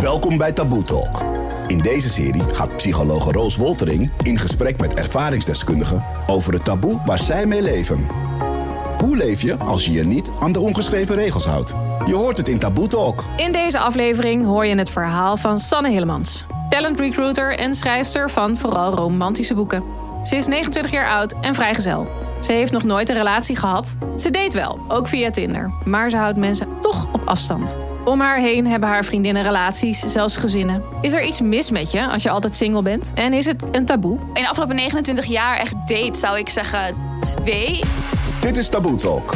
Welkom bij Taboe Talk. In deze serie gaat psychologe Roos Woltering in gesprek met ervaringsdeskundigen over het taboe waar zij mee leven. Hoe leef je als je je niet aan de ongeschreven regels houdt? Je hoort het in Taboe Talk. In deze aflevering hoor je het verhaal van Sanne Hillemans. Talent recruiter en schrijfster van vooral romantische boeken. Ze is 29 jaar oud en vrijgezel. Ze heeft nog nooit een relatie gehad. Ze deed wel, ook via Tinder. Maar ze houdt mensen toch op afstand. Om haar heen hebben haar vriendinnen relaties, zelfs gezinnen. Is er iets mis met je als je altijd single bent? En is het een taboe? In de afgelopen 29 jaar echt date, zou ik zeggen twee. Dit is Taboe Talk.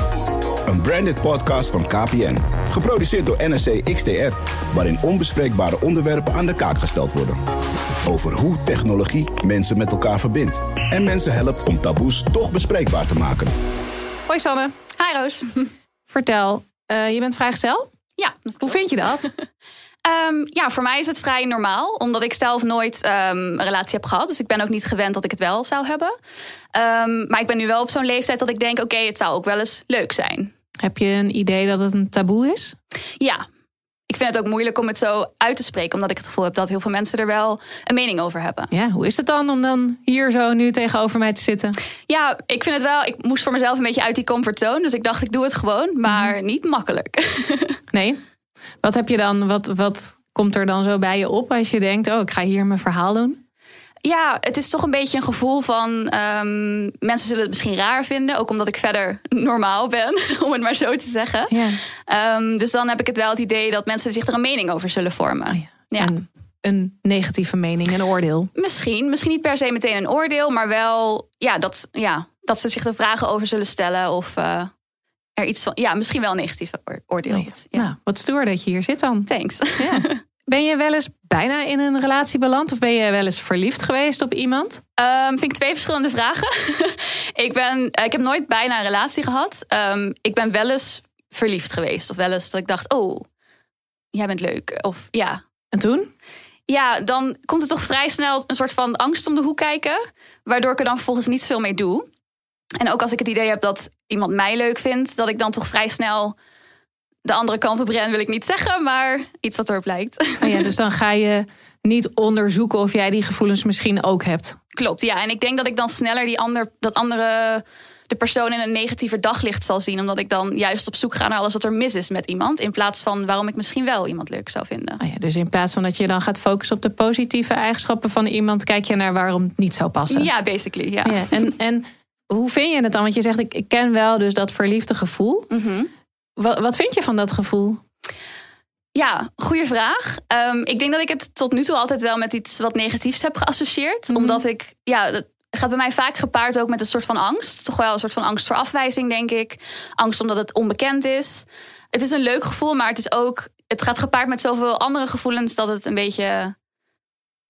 Een branded podcast van KPN. Geproduceerd door NSC XTR. Waarin onbespreekbare onderwerpen aan de kaak gesteld worden. Over hoe technologie mensen met elkaar verbindt. En mensen helpt om taboes toch bespreekbaar te maken. Hoi Sanne. Hi Roos. Vertel, uh, je bent vrijgezel? Ja, Hoe vind je dat? um, ja, voor mij is het vrij normaal. Omdat ik zelf nooit um, een relatie heb gehad. Dus ik ben ook niet gewend dat ik het wel zou hebben. Um, maar ik ben nu wel op zo'n leeftijd dat ik denk... oké, okay, het zou ook wel eens leuk zijn. Heb je een idee dat het een taboe is? Ja, ik vind het ook moeilijk om het zo uit te spreken. Omdat ik het gevoel heb dat heel veel mensen er wel een mening over hebben. Ja, hoe is het dan om dan hier zo nu tegenover mij te zitten? Ja, ik vind het wel. Ik moest voor mezelf een beetje uit die comfortzone. Dus ik dacht, ik doe het gewoon. Maar mm-hmm. niet makkelijk. nee. Wat heb je dan? Wat, wat komt er dan zo bij je op als je denkt: oh, ik ga hier mijn verhaal doen? Ja, het is toch een beetje een gevoel van um, mensen zullen het misschien raar vinden, ook omdat ik verder normaal ben, om het maar zo te zeggen. Ja. Um, dus dan heb ik het wel het idee dat mensen zich er een mening over zullen vormen. Oh ja. ja. En een negatieve mening, een oordeel. Misschien, misschien niet per se meteen een oordeel, maar wel ja, dat, ja, dat ze zich er vragen over zullen stellen of uh, er iets van, ja, misschien wel een negatieve oordeel. Oh ja. Nou, wat stoer dat je hier zit dan. Thanks. Ja. Ben je wel eens bijna in een relatie beland? Of ben je wel eens verliefd geweest op iemand? Um, vind ik twee verschillende vragen. ik, ben, eh, ik heb nooit bijna een relatie gehad. Um, ik ben wel eens verliefd geweest. Of wel eens dat ik dacht, oh, jij bent leuk. Of ja. En toen? Ja, dan komt er toch vrij snel een soort van angst om de hoek kijken. Waardoor ik er dan vervolgens niet veel mee doe. En ook als ik het idee heb dat iemand mij leuk vindt, dat ik dan toch vrij snel de andere kant op ren wil ik niet zeggen, maar iets wat erop lijkt. Oh ja, dus dan ga je niet onderzoeken of jij die gevoelens misschien ook hebt. Klopt, ja. En ik denk dat ik dan sneller die ander, dat andere de persoon in een negatieve daglicht zal zien. Omdat ik dan juist op zoek ga naar alles wat er mis is met iemand. In plaats van waarom ik misschien wel iemand leuk zou vinden. Oh ja, dus in plaats van dat je dan gaat focussen op de positieve eigenschappen van iemand, kijk je naar waarom het niet zou passen. Ja, basically. Ja. ja en, en hoe vind je het dan? Want je zegt, ik, ken wel dus dat verliefde gevoel. Mm wat, wat vind je van dat gevoel? Ja, goede vraag. Um, ik denk dat ik het tot nu toe altijd wel met iets wat negatiefs heb geassocieerd. Mm -hmm. Omdat ik, ja, het gaat bij mij vaak gepaard ook met een soort van angst. Toch wel een soort van angst voor afwijzing, denk ik. Angst omdat het onbekend is. Het is een leuk gevoel, maar het is ook, het gaat gepaard met zoveel andere gevoelens dat het een beetje,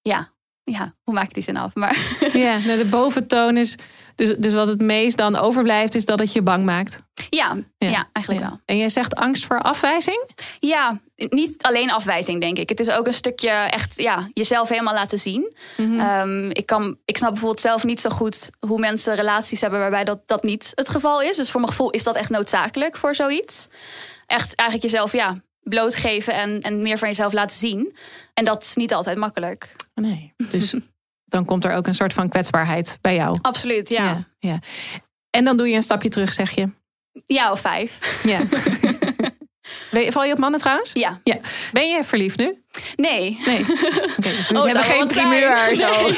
ja, ja, hoe maak ik die zin af? Maar ja, nou, de boventoon is dus, dus wat het meest dan overblijft, is dat het je bang maakt. Ja, ja. eigenlijk wel. En jij zegt angst voor afwijzing? Ja, niet alleen afwijzing, denk ik. Het is ook een stukje echt ja, jezelf helemaal laten zien. Mm -hmm. ik, kan, ik snap bijvoorbeeld zelf niet zo goed hoe mensen relaties hebben waarbij dat, dat niet het geval is. Dus voor mijn gevoel is dat echt noodzakelijk voor zoiets. Echt eigenlijk jezelf ja, blootgeven en, en meer van jezelf laten zien. En dat is niet altijd makkelijk. Nee, dus dan komt er ook een soort van kwetsbaarheid bij jou. Absoluut, ja. ja, ja. En dan doe je een stapje terug, zeg je? Ja, of vijf. Ja. Val je op mannen trouwens? Ja. ja. Ben je verliefd nu? Nee. Nee. Okay, dus we oh, hebben geen primeur zo.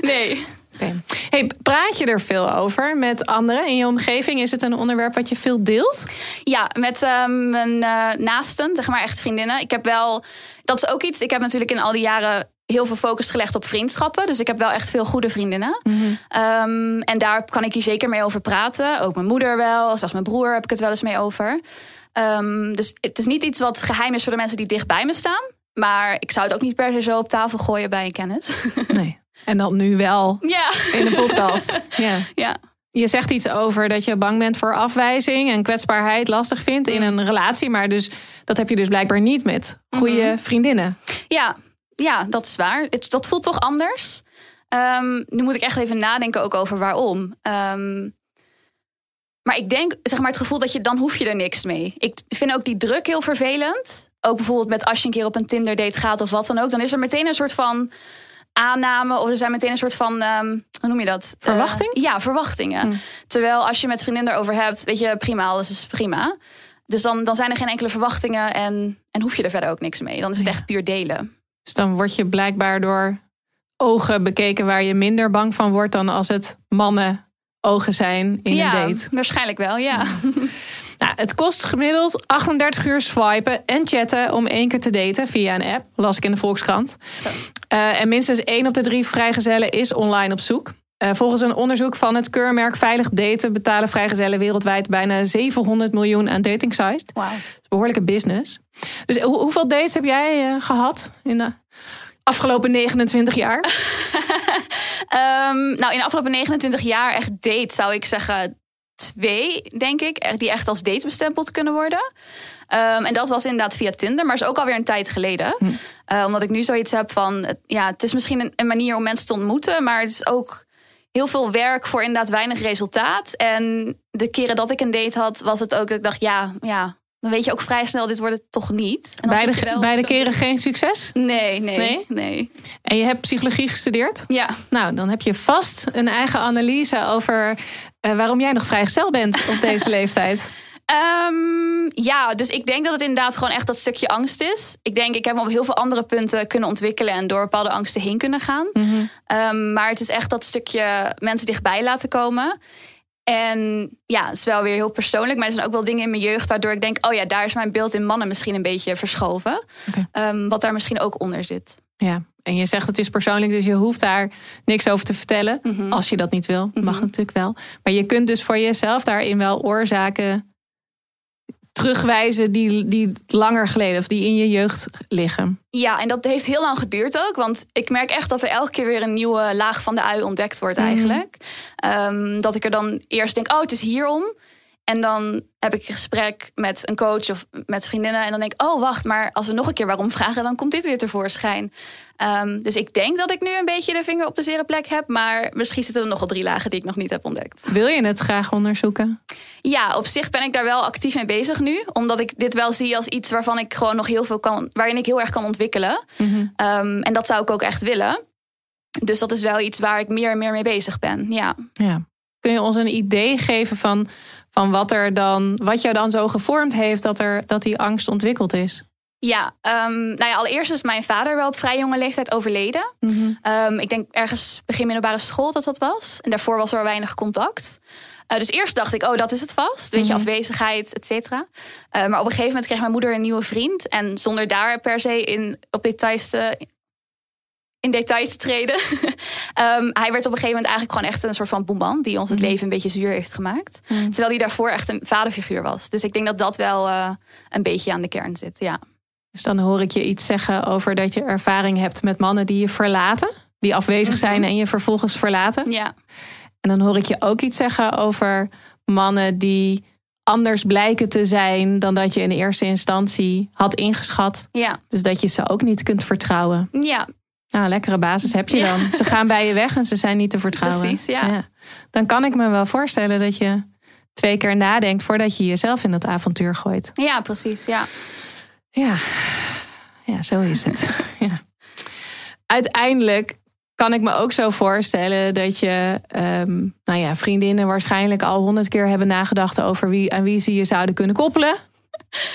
nee. Okay. Hey, praat je er veel over met anderen in je omgeving? Is het een onderwerp wat je veel deelt? Ja, met um, mijn uh, naasten, zeg maar echt vriendinnen. Ik heb wel, dat is ook iets. Ik heb natuurlijk in al die jaren heel veel focus gelegd op vriendschappen. Dus ik heb wel echt veel goede vriendinnen. Mm -hmm. um, en daar kan ik hier zeker mee over praten. Ook mijn moeder wel, zelfs mijn broer heb ik het wel eens mee over. Um, dus het is niet iets wat geheim is voor de mensen die dicht bij me staan. Maar ik zou het ook niet per se zo op tafel gooien bij een kennis. Nee. En dan nu wel ja. in de podcast. Ja. ja. Je zegt iets over dat je bang bent voor afwijzing en kwetsbaarheid lastig vindt in een relatie. Maar dus, dat heb je dus blijkbaar niet met goede mm -hmm. vriendinnen. Ja, ja, dat is waar. Het, dat voelt toch anders. Um, nu moet ik echt even nadenken ook over waarom. Um, maar ik denk, zeg maar, het gevoel dat je dan hoef je er niks mee. Ik vind ook die druk heel vervelend. ook bijvoorbeeld met als je een keer op een Tinder date gaat of wat dan ook, dan is er meteen een soort van aanname of er zijn meteen een soort van, ehm, hoe noem je dat? Verwachting? ja, verwachtingen. Terwijl als je met vriendinnen erover hebt, weet je, prima, alles is prima. Dus dan, dan zijn er geen enkele verwachtingen en, en hoef je er verder ook niks mee. Dan is het echt puur delen. Dus dan word je blijkbaar door ogen bekeken waar je minder bang van wordt dan als het mannen ogen zijn in ja, een date. waarschijnlijk wel, ja. Nou, het kost gemiddeld 38 uur swipen en chatten om één keer te daten via een app. Las ik in de Volkskrant. Uh, en minstens één op de drie vrijgezellen is online op zoek. Uh, volgens een onderzoek van het keurmerk Veilig Daten betalen vrijgezellen wereldwijd bijna 700 miljoen aan dating sites. Wow. Behoorlijke business. Dus ho hoeveel dates heb jij uh, gehad in de afgelopen 29 jaar? um, nou, in de afgelopen 29 jaar echt date zou ik zeggen twee, denk ik, die echt als date bestempeld kunnen worden. Um, en dat was inderdaad via Tinder, maar is ook alweer een tijd geleden. Hm. Uh, omdat ik nu zoiets heb van, ja, het is misschien een, een, manier om mensen te ontmoeten, maar het is ook heel veel werk voor inderdaad weinig resultaat. En de keren dat ik een date had, was het ook dat ik dacht, ja, ja, dan weet je ook vrij snel, dit wordt het toch niet. En beide, beide keren geen succes? Nee, nee, nee, nee. En je hebt psychologie gestudeerd? Ja. Nou, dan heb je vast een eigen analyse over uh, waarom jij nog vrijgezel bent op deze leeftijd. Um, ja, dus ik denk dat het inderdaad gewoon echt dat stukje angst is. Ik denk, ik heb me op heel veel andere punten kunnen ontwikkelen en door bepaalde angsten heen kunnen gaan. -hmm. um, maar het is echt dat stukje mensen dichtbij laten komen. En ja, het is wel weer heel persoonlijk. Maar er zijn ook wel dingen in mijn jeugd waardoor ik denk: oh ja, daar is mijn beeld in mannen misschien een beetje verschoven. Okay. Um, wat daar misschien ook onder zit. Ja, en je zegt het is persoonlijk, dus je hoeft daar niks over te vertellen. -hmm. Als je dat niet wil. Mag -hmm. natuurlijk wel. Maar je kunt dus voor jezelf daarin wel oorzaken terugwijzen die, die langer geleden of die in je jeugd liggen. Ja, en dat heeft heel lang geduurd ook. Want ik merk echt dat er elke keer weer een nieuwe laag van de ui ontdekt wordt eigenlijk. Mm. Um, dat ik er dan eerst denk, oh, het is hierom. En dan heb ik een gesprek met een coach of met vriendinnen. En dan denk ik, oh wacht, maar als we nog een keer waarom vragen, dan komt dit weer tevoorschijn. Um, dus ik denk dat ik nu een beetje de vinger op de zere plek heb. Maar misschien zitten er nogal drie lagen die ik nog niet heb ontdekt. Wil je het graag onderzoeken? Ja, op zich ben ik daar wel actief mee bezig nu. Omdat ik dit wel zie als iets waarvan ik gewoon nog heel veel kan, waarin ik heel erg kan ontwikkelen. Mm -hmm. um, en dat zou ik ook echt willen. Dus dat is wel iets waar ik meer en meer mee bezig ben. Ja. ja. Kun je ons een idee geven van van wat er dan, wat jou dan zo gevormd heeft dat, er, dat die angst ontwikkeld is? Ja, um, nou ja, allereerst is mijn vader wel op vrij jonge leeftijd overleden. Mm -hmm. um, ik denk ergens begin middelbare school dat dat was. En daarvoor was er weinig contact. Uh, dus eerst dacht ik, oh, dat is het vast. Weet je, mm -hmm. afwezigheid, et cetera. Uh, maar op een gegeven moment kreeg mijn moeder een nieuwe vriend. En zonder daar per se in, op details te, in detail te treden. um, hij werd op een gegeven moment eigenlijk gewoon echt een soort van boeman die ons het leven een beetje zuur heeft gemaakt. Mm. Terwijl hij daarvoor echt een vaderfiguur was. Dus ik denk dat dat wel uh, een beetje aan de kern zit. Ja. Dus dan hoor ik je iets zeggen over dat je ervaring hebt met mannen die je verlaten, die afwezig zijn mm -hmm. en je vervolgens verlaten. Ja. En dan hoor ik je ook iets zeggen over mannen die anders blijken te zijn dan dat je in eerste instantie had ingeschat. Ja. Dus dat je ze ook niet kunt vertrouwen. Ja, nou, lekkere basis heb je dan. Ze gaan bij je weg en ze zijn niet te vertrouwen. Precies, ja. ja. Dan kan ik me wel voorstellen dat je twee keer nadenkt voordat je jezelf in dat avontuur gooit. Ja, precies, ja. Ja, ja zo is het. ja. Uiteindelijk kan ik me ook zo voorstellen dat je, um, nou ja, vriendinnen waarschijnlijk al honderd keer hebben nagedacht over wie aan wie ze je zouden kunnen koppelen.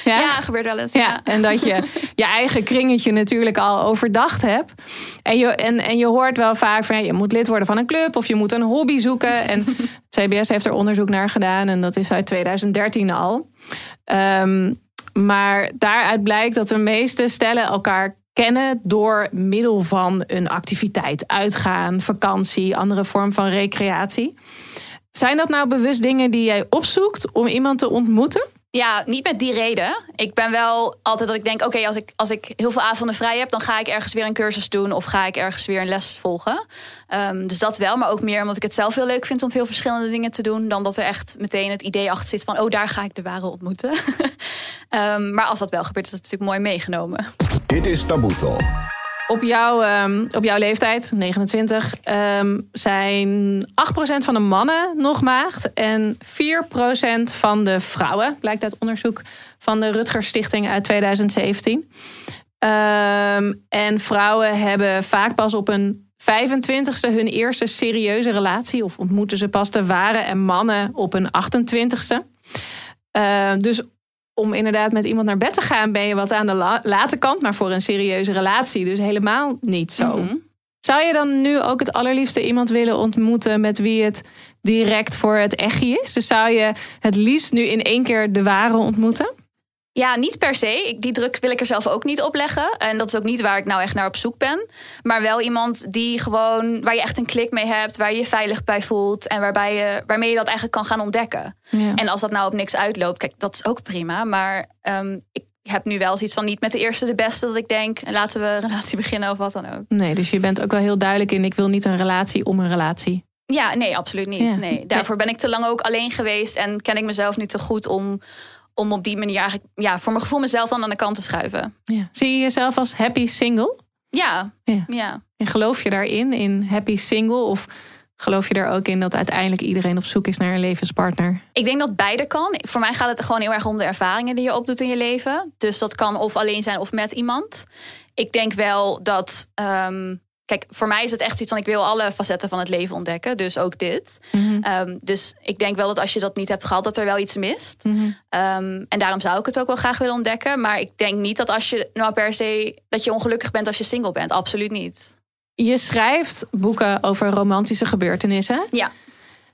Ja? ja, gebeurt wel eens. Ja. ja. En dat je je eigen kringetje natuurlijk al overdacht hebt. En je, en, en je hoort wel vaak van ja, je moet lid worden van een club of je moet een hobby zoeken. En CBS heeft er onderzoek naar gedaan en dat is uit 2013 al. Um, maar daaruit blijkt dat de meeste stellen elkaar kennen door middel van een activiteit. Uitgaan, vakantie, andere vorm van recreatie. Zijn dat nou bewust dingen die jij opzoekt om iemand te ontmoeten? Ja, niet met die reden. Ik ben wel altijd dat ik denk: oké, als, ik, als ik heel veel avonden vrij heb, dan ga ik ergens weer een cursus doen of ga ik ergens weer een les volgen. Um, dus dat wel, maar ook meer omdat ik het zelf heel leuk vind om veel verschillende dingen te doen, dan dat er echt meteen het idee achter zit van: oh, daar ga ik de ware ontmoeten. um, maar als dat wel gebeurt, is dat natuurlijk mooi meegenomen. Dit is Taboe Talk. Op, jouw, ehm, op jouw leeftijd, 29, ehm, zijn 8% van de mannen nog maagd en 4% van de vrouwen, blijkt uit onderzoek van de Rutger Stichting uit 2017. Ehm, en vrouwen hebben vaak pas op een 25ste hun eerste serieuze relatie, of ontmoeten ze pas de ware, en mannen op een 28ste. dus om inderdaad met iemand naar bed te gaan, ben je wat aan de late kant, maar voor een serieuze relatie dus helemaal niet zo. Mhm. Zou je dan nu ook het allerliefste iemand willen ontmoeten met wie het direct voor het echtje is? Dus zou je het liefst nu in één keer de ware ontmoeten? Ja, niet per se. Die druk wil ik er zelf ook niet op leggen. En dat is ook niet waar ik nou echt naar op zoek ben. Maar wel iemand die gewoon, waar je echt een klik mee hebt, waar je je veilig bij voelt en waarbij je, waarmee je dat eigenlijk kan gaan ontdekken. Ja. En als dat nou op niks uitloopt, kijk, dat is ook prima. Maar um, ik heb nu wel zoiets van niet met de eerste de beste dat ik denk, laten we een relatie beginnen of wat dan ook. Nee, dus je bent ook wel heel duidelijk in, ik wil niet een relatie om een relatie. Ja, nee, absoluut niet. Nee. Daarvoor ben ik te lang ook alleen geweest en ken ik mezelf nu te goed om om op die manier eigenlijk, ja, voor mijn gevoel mezelf dan aan de kant te schuiven. Ja. Zie je jezelf als happy single? Ja. ja. ja. En geloof je daarin, in happy single? Of geloof je er ook in dat uiteindelijk iedereen op zoek is naar een levenspartner? Ik denk dat beide kan. Voor mij gaat het gewoon heel erg om de ervaringen die je opdoet in je leven. Dus dat kan of alleen zijn of met iemand. Ik denk wel dat um, Kijk, voor mij is het echt iets van ik wil alle facetten van het leven ontdekken. Dus ook dit. Mhm. Ehm, dus ik denk wel dat als je dat niet hebt gehad, dat er wel iets mist. Mhm. Ehm, en daarom zou ik het ook wel graag willen ontdekken. Maar ik denk niet dat als je nou per se dat je ongelukkig bent als je single bent. Absoluut niet. Je schrijft boeken over romantische gebeurtenissen. Ja.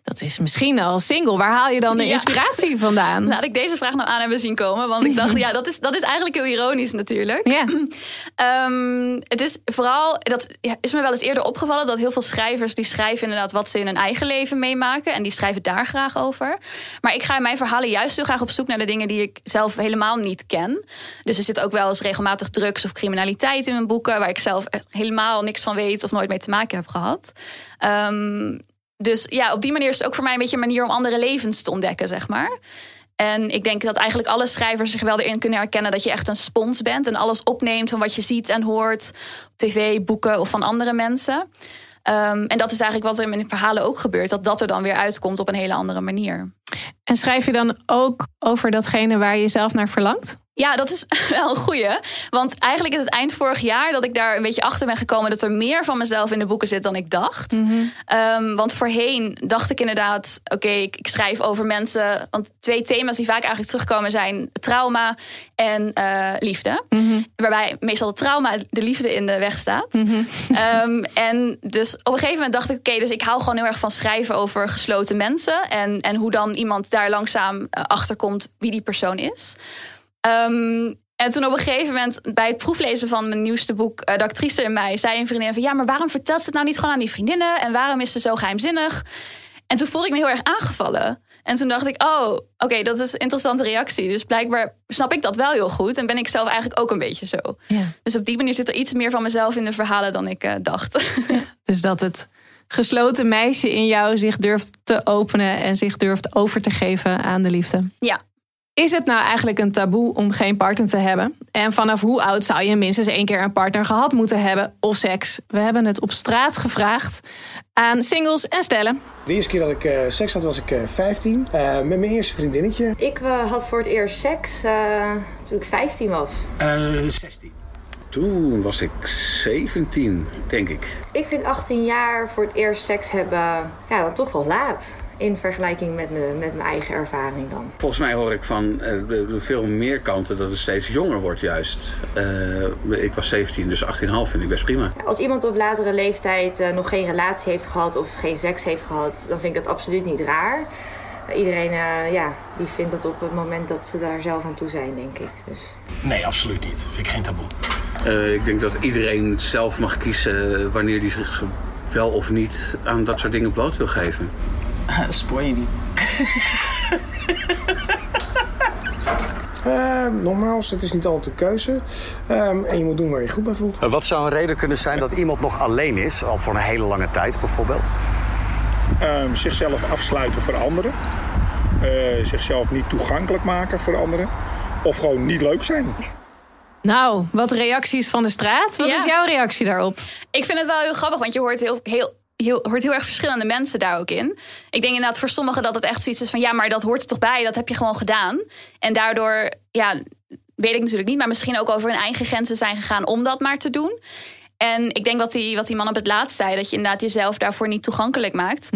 Dat is misschien al single. Waar haal je dan de inspiratie vandaan? Laat ik deze vraag nou aan hebben zien komen. Want ik dacht, ja, dat is, dat is eigenlijk heel ironisch natuurlijk. Ja. Ehm, het is vooral, dat is me wel eens eerder opgevallen... dat heel veel schrijvers die schrijven inderdaad wat ze in hun eigen leven meemaken. En die schrijven daar graag over. Maar ik ga in mijn verhalen juist heel graag op zoek naar de dingen... die ik zelf helemaal niet ken. Dus er zit ook wel eens regelmatig drugs of criminaliteit in mijn boeken... waar ik zelf helemaal niks van weet of nooit mee te maken heb gehad. Um, dus ja, op die manier is het ook voor mij een beetje een manier om andere levens te ontdekken, zeg maar. En ik denk dat eigenlijk alle schrijvers zich wel erin kunnen herkennen dat je echt een spons bent en alles opneemt van wat je ziet en hoort op tv, boeken of van andere mensen. Ehm, en dat is eigenlijk wat er in mijn verhalen ook gebeurt, dat dat er dan weer uitkomt op een hele andere manier. En schrijf je dan ook over datgene waar je zelf naar verlangt? Ja, dat is wel een goeie. Want eigenlijk is het eind vorig jaar dat ik daar een beetje achter ben gekomen dat er meer van mezelf in de boeken zit dan ik dacht. Mhm. Ehm, want voorheen dacht ik inderdaad, oké, ik, ik, schrijf over mensen. Want twee thema's die vaak eigenlijk terugkomen zijn trauma en uh, liefde. Mhm. Waarbij meestal het trauma de liefde in de weg staat. Mhm. Ehm, en dus op een gegeven moment dacht ik, oké, dus ik hou gewoon heel erg van schrijven over gesloten mensen. En, en hoe dan iemand daar langzaam uh, achter komt wie die persoon is. Um, en toen op een gegeven moment bij het proeflezen van mijn nieuwste boek, uh, De actrice in mij, zei een vriendin van ja, maar waarom vertelt ze het nou niet gewoon aan die vriendinnen? En waarom is ze zo geheimzinnig? En toen voelde ik me heel erg aangevallen. En toen dacht ik, oh, oké, dat is een interessante reactie. Dus blijkbaar snap ik dat wel heel goed. En ben ik zelf eigenlijk ook een beetje zo. Ja. Dus op die manier zit er iets meer van mezelf in de verhalen dan ik uh, dacht. dus dat het gesloten meisje in jou zich durft te openen en zich durft over te geven aan de liefde. Ja, is het nou eigenlijk een taboe om geen partner te hebben? En vanaf hoe oud zou je minstens één keer een partner gehad moeten hebben of seks? We hebben het op straat gevraagd aan singles en stellen. De eerste keer dat ik uh, seks had was ik uh, 15 uh, met mijn eerste vriendinnetje. Ik uh, had voor het eerst seks toen ik 15 was. 16. Toen was ik 17, denk ik. Ik vind 18 jaar voor het eerst seks hebben ja, dan toch wel laat in vergelijking met, me, met mijn eigen ervaring dan. Volgens mij hoor ik van uh, veel meer kanten dat het steeds jonger wordt juist. Uh, ik was 17, dus 18,5 vind ik best prima. Als iemand op latere leeftijd uh, nog geen relatie heeft gehad of geen seks heeft gehad, dan vind ik dat absoluut niet raar. Iedereen ja, die vindt dat op het moment dat ze daar zelf aan toe zijn, denk ik. Dus. Nee, absoluut niet. Vind ik geen taboe. ik denk dat iedereen zelf mag kiezen wanneer hij zich wel of niet aan dat soort dingen bloot wil geven. Spoor je niet. Uh, nogmaals, het is niet altijd de keuze. Um, en je moet doen waar je goed bij voelt. Uh, wat zou een reden kunnen zijn dat iemand nog alleen is? Al voor een hele lange tijd bijvoorbeeld? Um, zichzelf afsluiten voor anderen. Uh, zichzelf niet toegankelijk maken voor anderen. Of gewoon niet leuk zijn. Nou, wat reacties van de straat. Wat Ja. is jouw reactie daarop? Ik vind het wel heel grappig, want je hoort heel, heel, heel, hoort heel erg verschillende mensen daar ook in. Ik denk inderdaad voor sommigen dat het echt zoiets is van... ja, maar dat hoort er toch bij, dat heb je gewoon gedaan. En daardoor, ja, weet ik natuurlijk niet... maar misschien ook over hun eigen grenzen zijn gegaan om dat maar te doen. En ik denk wat die, wat die man op het laatst zei... dat je inderdaad jezelf daarvoor niet toegankelijk maakt...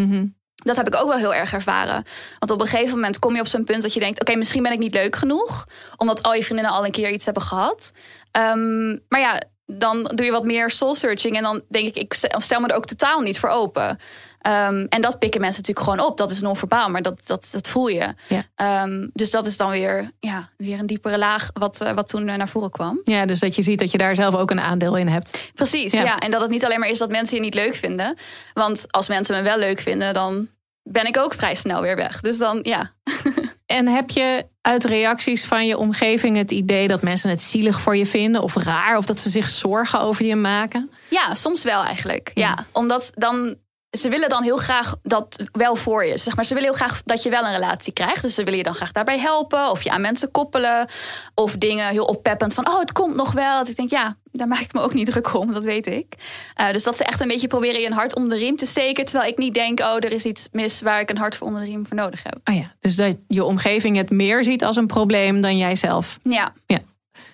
Dat heb ik ook wel heel erg ervaren. Want op een gegeven moment kom je op zo'n punt dat je denkt: oké, misschien ben ik niet leuk genoeg. Omdat al je vriendinnen al een keer iets hebben gehad. Ehm, maar ja, dan doe je wat meer soul searching. En dan denk ik, ik stel me er ook totaal niet voor open. Ehm, en dat pikken mensen natuurlijk gewoon op. Dat is non-verbaal, maar dat, dat, dat voel je. Ja. Ehm, dus dat is dan weer, ja, weer een diepere laag wat, eh, wat toen eh, naar voren kwam. Ja, dus dat je ziet dat je daar zelf ook een aandeel in hebt. Precies, Ja. ja. En dat het niet alleen maar is dat mensen je niet leuk vinden. Want als mensen me wel leuk vinden, dan ben ik ook vrij snel weer weg. Dus dan, ja. En heb je uit reacties van je omgeving het idee dat mensen het zielig voor je vinden of raar of dat ze zich zorgen over je maken? Ja, soms wel eigenlijk. Ja, omdat dan ze willen dan heel graag dat wel voor je. Zeg maar, ze willen heel graag dat je wel een relatie krijgt. Dus ze willen je dan graag daarbij helpen. Of je aan mensen koppelen. Of dingen heel oppeppend van... oh, het komt nog wel. Dat ik denk, ja, daar maak ik me ook niet druk om. Dat weet ik. Eh, dus dat ze echt een beetje proberen je een hart onder de riem te steken. Terwijl ik niet denk, oh, er is iets mis... waar ik een hart voor onder de riem voor nodig heb. Oh ja, dus dat je omgeving het meer ziet als een probleem dan jij zelf. Ja. Ja.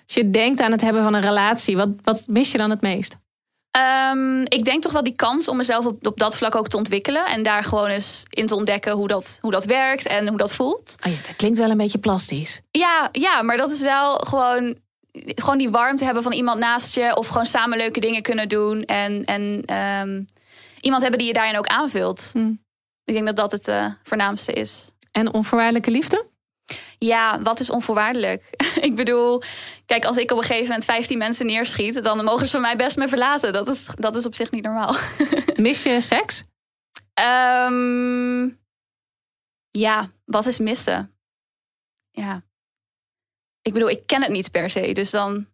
Als je denkt aan het hebben van een relatie, wat, wat mis je dan het meest? Ehm, ik denk toch wel die kans om mezelf op, op dat vlak ook te ontwikkelen. En daar gewoon eens in te ontdekken hoe dat, hoe dat werkt en hoe dat voelt. Oh ja, dat klinkt wel een beetje plastisch. Ja, ja, maar dat is wel gewoon, gewoon die warmte hebben van iemand naast je. Of gewoon samen leuke dingen kunnen doen. En, en ehm, iemand hebben die je daarin ook aanvult. Ik denk dat dat het eh, voornaamste is. En onvoorwaardelijke liefde? Ja, wat is onvoorwaardelijk? ik bedoel, kijk, als ik op een gegeven moment 15 mensen neerschiet, dan mogen ze van mij best me verlaten. Dat is, dat is op zich niet normaal. Mis je seks? Ehm, ja, wat is missen? Ja. Ik bedoel, ik ken het niet per se, dus dan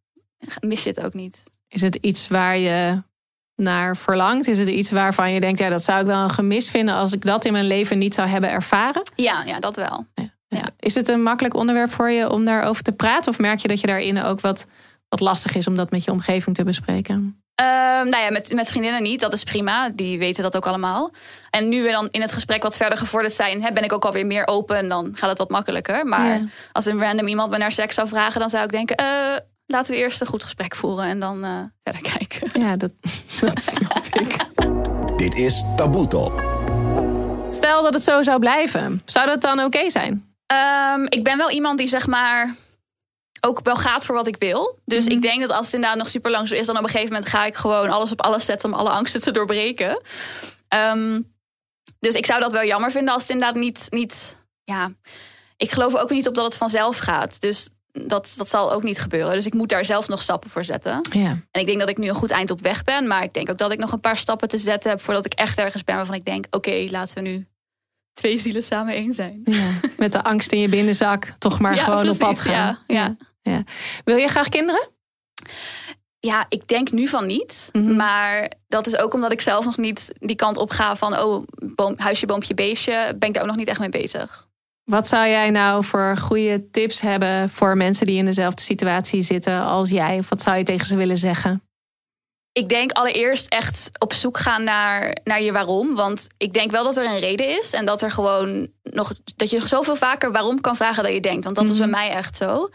mis je het ook niet. Is het iets waar je naar verlangt? Is het iets waarvan je denkt, ja, dat zou ik wel een gemis vinden als ik dat in mijn leven niet zou hebben ervaren? Ja, ja dat wel. Ja. Is het een makkelijk onderwerp voor je om daarover te praten? Of merk je dat je daarin ook wat, wat lastig is om dat met je omgeving te bespreken? Ehm, nou ja, met, met vriendinnen niet. Dat is prima. Die weten dat ook allemaal. En nu we dan in het gesprek wat verder gevorderd zijn, hè, ben ik ook alweer meer open. En dan gaat het wat makkelijker. Maar Ja. als een random iemand me naar seks zou vragen, dan zou ik denken: eh, laten we eerst een goed gesprek voeren en dan eh, verder kijken. Ja, dat, dat snap ik. Dit is Taboe Talk. Stel dat het zo zou blijven. Zou dat dan oké zijn? Ehm, ik ben wel iemand die zeg maar ook wel gaat voor wat ik wil. Dus ik denk dat als het inderdaad nog super lang zo is, dan op een gegeven moment ga ik gewoon alles op alles zetten om alle angsten te doorbreken. Ehm, dus ik zou dat wel jammer vinden als het inderdaad niet, niet ja. Ik geloof ook niet op dat het vanzelf gaat. Dus dat, dat zal ook niet gebeuren. Dus ik moet daar zelf nog stappen voor zetten. Ja. En ik denk dat ik nu een goed eind op weg ben. Maar ik denk ook dat ik nog een paar stappen te zetten heb voordat ik echt ergens ben waarvan ik denk: oké, laten we nu twee zielen samen één zijn. ja. Met de angst in je binnenzak toch maar Ja, gewoon op pad gaan. ja, ja. Ja. Wil je graag kinderen? Ja, ik denk nu van niet. Mhm. Maar dat is ook omdat ik zelf nog niet die kant op ga van... oh, boom, huisje, boompje, beestje. Ben ik daar ook nog niet echt mee bezig. Wat zou jij nou voor goede tips hebben voor mensen die in dezelfde situatie zitten als jij? Of wat zou je tegen ze willen zeggen? Ik denk allereerst echt op zoek gaan naar, naar je waarom. Want ik denk wel dat er een reden is. En dat er gewoon nog dat je zoveel vaker waarom kan vragen dan je denkt. Want dat was bij mij echt zo.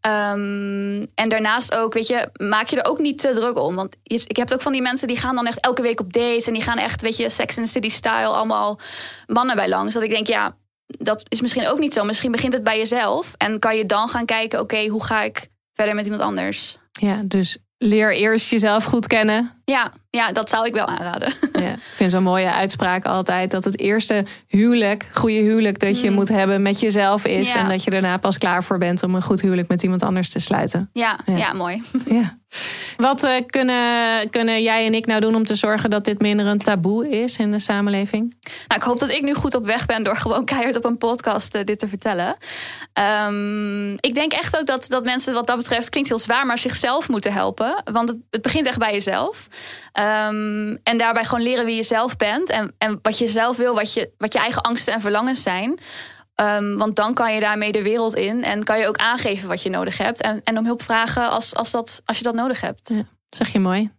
Ehm, en daarnaast ook, weet je, maak je er ook niet te druk om. Want ik heb ook van die mensen die gaan dan echt elke week op dates. En die gaan echt, weet je, Sex in the City style allemaal mannen bij langs. Dat ik denk, ja, dat is misschien ook niet zo. Misschien begint het bij jezelf. En kan je dan gaan kijken, oké, hoe ga ik verder met iemand anders? Ja, dus leer eerst jezelf goed kennen. Ja, ja dat zou ik wel aanraden. Ja, ik vind zo'n mooie uitspraak altijd dat het eerste huwelijk, goede huwelijk dat je moet hebben met jezelf is. Ja. En dat je daarna pas klaar voor bent om een goed huwelijk met iemand anders te sluiten. Ja, Ja. ja. mooi. Ja. Wat eh, kunnen, kunnen jij en ik nou doen om te zorgen dat dit minder een taboe is in de samenleving? Nou, ik hoop dat ik nu goed op weg ben door gewoon keihard op een podcast eh, dit te vertellen. Ehm, ik denk echt ook dat, dat mensen wat dat betreft, klinkt heel zwaar, maar zichzelf moeten helpen. Want het, het begint echt bij jezelf. Ehm, en daarbij gewoon leren wie je zelf bent en, en wat je zelf wil, wat je, wat je eigen angsten en verlangens zijn. Ehm, want dan kan je daarmee de wereld in en kan je ook aangeven wat je nodig hebt. En, en om hulp vragen als, als, dat, als je dat nodig hebt. Ja, zeg je mooi.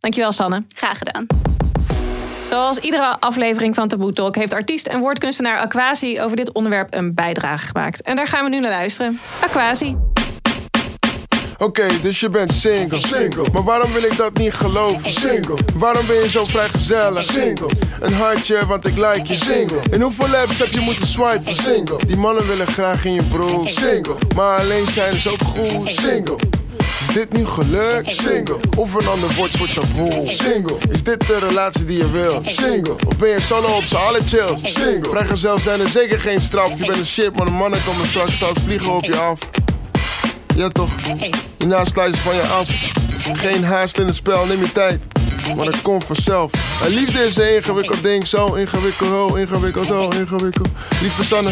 Dankjewel, Sanne. Graag gedaan. Zoals iedere aflevering van Taboe Talk heeft artiest en woordkunstenaar Aquasi over dit onderwerp een bijdrage gemaakt. En daar gaan we nu naar luisteren. Aquasi. Oké, dus je bent single. single. Maar waarom wil ik dat niet geloven? Single. Waarom ben je zo vrijgezellig? Single. Een hartje, want ik like je. Single. En hoeveel apps heb je moeten swipen? Single. Die mannen willen graag in je broek. Single. Maar alleen zijn is ook goed. Single. Is dit nu geluk? Single. Of een ander woord voor taboe? Single. Is dit de relatie die je wil? Single. Of ben je solo op z'n allen chill? Single. Vrijgezel zijn er zeker geen straf. Je bent een shit, maar de mannen komen straks straks vliegen op je af. Ja toch? Hierna sluiten van je af. Geen haast in het spel, neem je tijd. Maar dat komt vanzelf. En liefde is een ingewikkeld ding. Zo ingewikkeld, zo ingewikkeld, zo ingewikkeld. Lieve Sanne,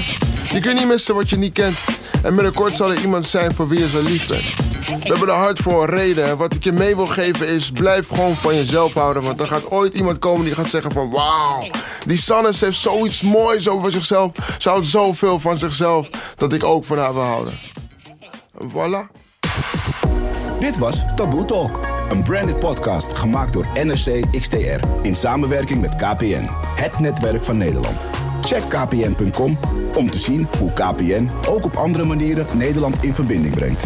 je kunt niet missen wat je niet kent. En binnenkort zal er iemand zijn voor wie je zo lief bent. We hebben er hard voor een reden. En wat ik je mee wil geven is, blijf gewoon van jezelf houden. Want er gaat ooit iemand komen die gaat zeggen van... Wauw, die Sanne heeft zoiets moois over zichzelf. Ze houdt zoveel van zichzelf dat ik ook van haar wil houden. Voilà. Dit was Taboe Talk. Een branded podcast gemaakt door NRC XTR in samenwerking met KPN, het netwerk van Nederland. Check kpn.com om te zien hoe KPN ook op andere manieren Nederland in verbinding brengt.